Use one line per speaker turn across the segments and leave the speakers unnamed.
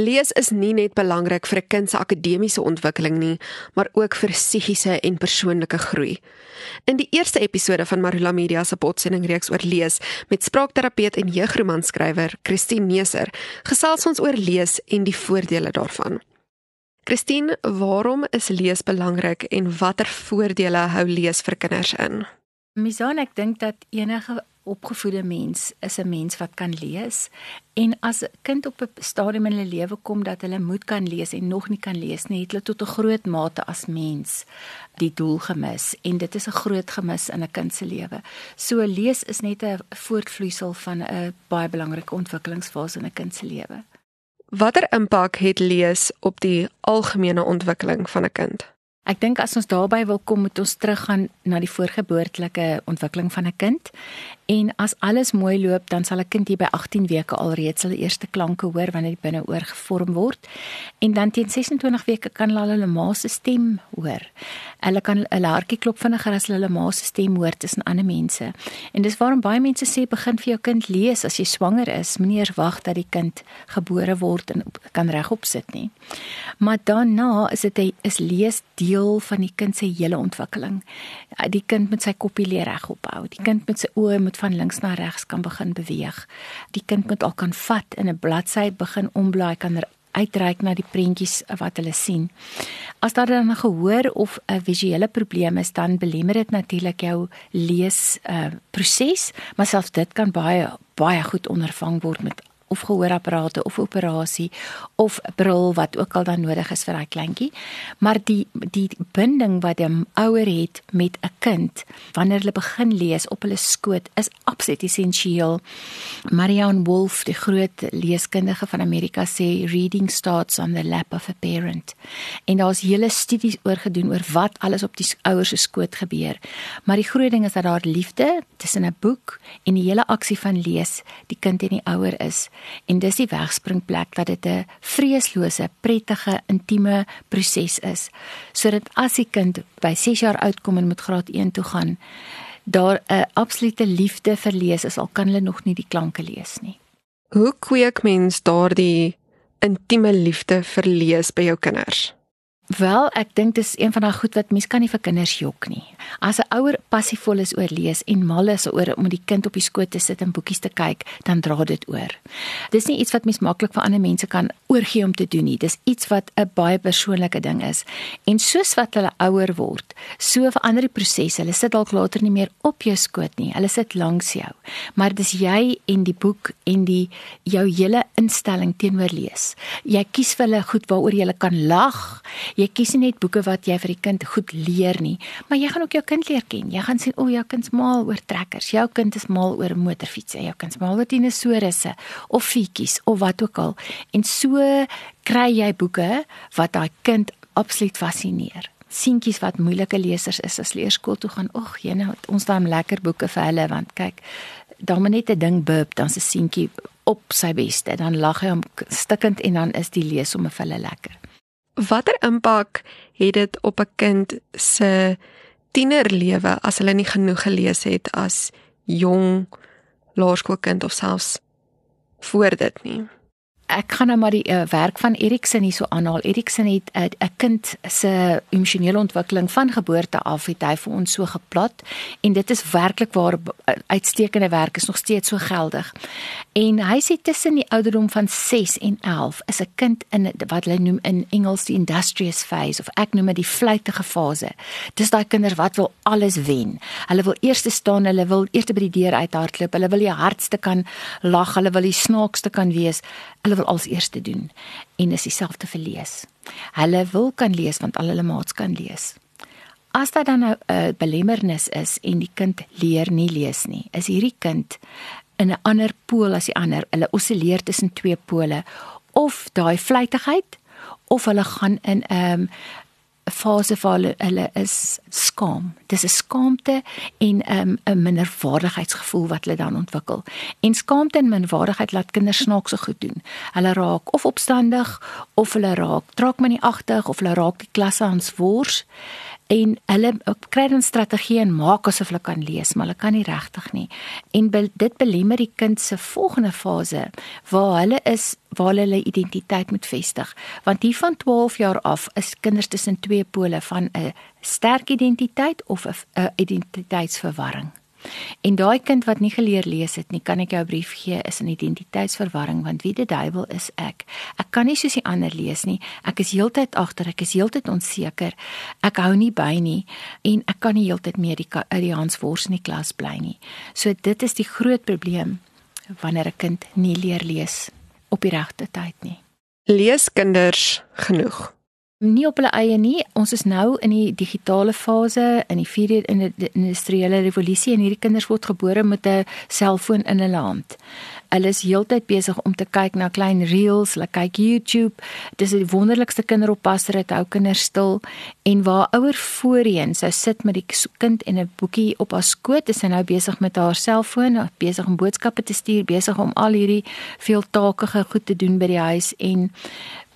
Lees is nie net belangrik vir 'n kind se akademiese ontwikkeling nie, maar ook vir psigiese en persoonlike groei. In die eerste episode van Marula Media se potsending reeks oor lees met spraakterapeut en jeugromanskrywer Christine Neser, gesels ons oor lees en die voordele daarvan. Christine, waarom is lees belangrik en watter voordele hou lees vir kinders in?
Misaan, ek dink dat enige opgevoede mens is 'n mens wat kan lees en as 'n kind op 'n stadium in hulle lewe kom dat hulle moet kan lees en nog nie kan lees nie, het hulle tot 'n groot mate as mens die doel gemis en dit is 'n groot gemis in 'n kind se lewe. So lees is net 'n voortvloeisel van 'n baie belangrike ontwikkelingsfase in 'n kind se lewe.
Watter impak het lees op die algemene ontwikkeling van 'n kind?
Ek dink as ons daarby wil kom, moet ons teruggaan na die voorgeboortelike ontwikkeling van 'n kind En as alles mooi loop, dan sal 'n kind hier by 18 weke alreeds hulle eerste klanke hoor wanneer die binneoor gevorm word. En dan teen 26 weke kan hulle hulle ma se stem hoor. Hulle kan 'n hartjie klop vinniger as hulle ma se stem hoor tussen ander mense. En dis waarom baie mense sê begin vir jou kind lees as jy swanger is, moenie eers wag dat die kind gebore word en kan regop sit nie. Maar daarna is dit is lees deel van die kind se hele ontwikkeling. Die kind met sy koppie leer regop hou. Die kind met sy oë moet van links na regs kan begin beweeg. Die kind moet al kan vat in 'n bladsy begin omblaai kan er uitreik na die prentjies wat hulle sien. As daar dan 'n gehoor of 'n visuele probleem is, dan belemmer dit natuurlik jou lees uh proses, maar selfs dit kan baie baie goed ondervang word met of gehoorapparate of operasie of bril wat ook al dan nodig is vir daai kleintjie. Maar die die binding wat 'n ouer het met 'n kind wanneer hulle begin lees op hulle skoot is absoluut essensieel. Marianne Wolf, die groot leeskundige van Amerika sê reading starts on the lap of a parent. En daar's hele studies oor gedoen oor wat alles op die ouers se skoot gebeur. Maar die groot ding is dat daar liefde tussen 'n boek en die hele aksie van lees, die kind en die ouer is en dis die wegspringplek dat dit 'n vreeslose, prettige, intieme proses is sodat as die kind by 6 jaar oud kom en moet graad 1 toe gaan daar 'n absolute liefde vir lees is al kan hulle nog nie die klanke lees nie.
Hoe kweek mens daardie intieme liefde vir lees by jou kinders?
Wel, ek dink dis een van daai goed wat mens kan nie vir kinders jok nie. As 'n ouer passievol is oor lees en mal is oor om die kind op die skoot te sit en boekies te kyk, dan dra dit oor. Dis nie iets wat mens maklik vir ander mense kan oorgee om te doen nie. Dis iets wat 'n baie persoonlike ding is. En soos wat hulle ouer word, so verander die proses. Hulle sit dalk later nie meer op jou skoot nie. Hulle sit langs jou. Maar dis jy en die boek en die jou hele instelling teenoor lees. Jy kies vir hulle goed waaroor jy kan lag jy kies nie net boeke wat jy vir die kind goed leer nie, maar jy gaan ook jou kind leer ken. Jy gaan sien o, jou kind is mal oor trekkers, jou kind is mal oor motorfietsse, jou kind is mal oor dinosourusse of fietjies of wat ook al. En so kry jy boeke wat daai kind absoluut fascineer. Seentjies wat moeilike lesers is as leerskool toe gaan, ag, jene, ons daai lekker boeke vir hulle want kyk, dan moet net 'n ding burp, dan se seentjie op sy beste, dan lag hy hom stikkend en dan is die lees om vir hulle lekker.
Watter impak het dit op 'n kind se tienerlewe as hulle nie genoeg gelees het as jong laerskoolkind of selfs voor dit nie?
Ek gaan nou maar die uh, werk van Erikson hierso aanhaal. Erikson het eh, 'n uh, kind se emosionele ontwikkeling van geboorte af het hy vir ons so geplat en dit is werklik waar uh, uitstekende werk is nog steeds so geldig. En hy sê tussen die ouderdom van 6 en 11 is 'n kind in wat hulle noem in Engels die industrious phase of ek noem dit die vlugtige fase. Dis daai kinders wat wil alles wen. Hulle wil eers staan, hulle wil eers by die deur uithardloop, hulle wil die hardste kan lag, hulle wil die snaakste kan wees. Hulle wil als eerste doen en is dieselfde vir lees. Hulle wil kan lees want al hulle maats kan lees. As dit dan 'n nou belemmernis is en die kind leer nie lees nie, is hierdie kind in 'n ander pool as die ander. Hulle osilleer tussen twee pole of daai vleitigheid of hulle gaan in 'n um, 'n fase waar hulle, hulle is skaam. Dis 'n skaamte en 'n um, minderwaardigheidsgevoel wat hulle dan ontwikkel. En skaamte en minderwaardigheid laat kinders snaakse goed doen. Hulle raak of opstandig of hulle raak traak minagtig of hulle raak die klasse aan swors en hulle kry dan strategieë en maak asof hulle kan lees, maar hulle kan nie regtig nie. En be, dit belemmer die kind se volgende fase waar hulle is waar hulle hulle identiteit moet vestig. Want hier van 12 jaar af is kinders tussen twee pole van 'n sterk identiteit of 'n identiteitsverwarring. En daai kind wat nie geleer lees het nie, kan ek jou 'n brief gee, is 'n identiteitsverwarring want wie die duiwel is ek? Ek kan nie soos die ander lees nie. Ek is heeltyd agter, ek is heeltyd onseker. Ek hou nie by nie en ek kan nie heeltyd meer die uit die Hanswors in die klas bly nie. So dit is die groot probleem wanneer 'n kind nie leer lees op die regte tyd nie.
Lees kinders genoeg?
Nie op hulle eie nie. Ons is nou in die digitale fase in die vierde in die industriële revolusie en hierdie kinders word gebore met 'n selfoon in hulle hand. Hulle is heeltyd besig om te kyk na klein reels, hulle kyk YouTube. Dis die wonderlikste kinderoppasser het hou kinders stil en waar ouer voorheen sou sit met die kind en 'n boekie op haar skoot, is sy nou besig met haar selfoon, besig om boodskappe te stuur, besig om al hierdie veeltakige goed te doen by die huis en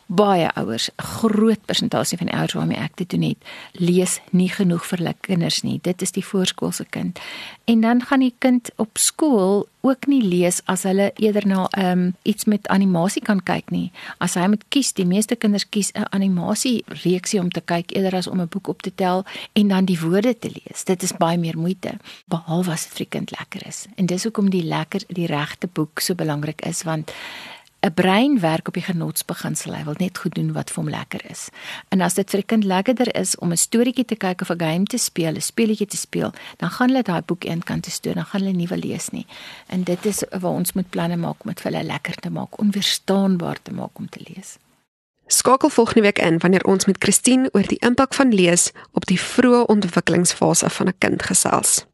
baie ouers, 'n groot persentasie van ouers waarmee ek dit doen het, lees nie genoeg vir hulle kinders nie. Dit is die voorskoolse kind. En dan gaan die kind op skool ook nie lees as hulle eerder na ehm um, iets met animasie kan kyk nie. As hy moet kies, die meeste kinders kies 'n animasie reeksie om te kyk eerder as om 'n boek op te tel en dan die woorde te lees. Dit is baie meer moeite behalwe as dit vir die kind lekker is. En dis hoekom die lekker die regte boek so belangrik is want 'n brein werk op die genotsbeginsel. Hy wil net goed doen wat vir hom lekker is. En as dit vir 'n kind lekkerder is om 'n storieetjie te kyk of 'n game te speel, 'n speletjie te speel, dan gaan hulle daai boek eenkant toe stoor, dan gaan hulle nie wil lees nie. En dit is waar ons moet planne maak om dit vir hulle lekker te maak, onweerstaanbaar te maak om te lees.
Skakel volgende week in wanneer ons met Christine oor die impak van lees op die vroeë ontwikkelingsfase van 'n kind gesels.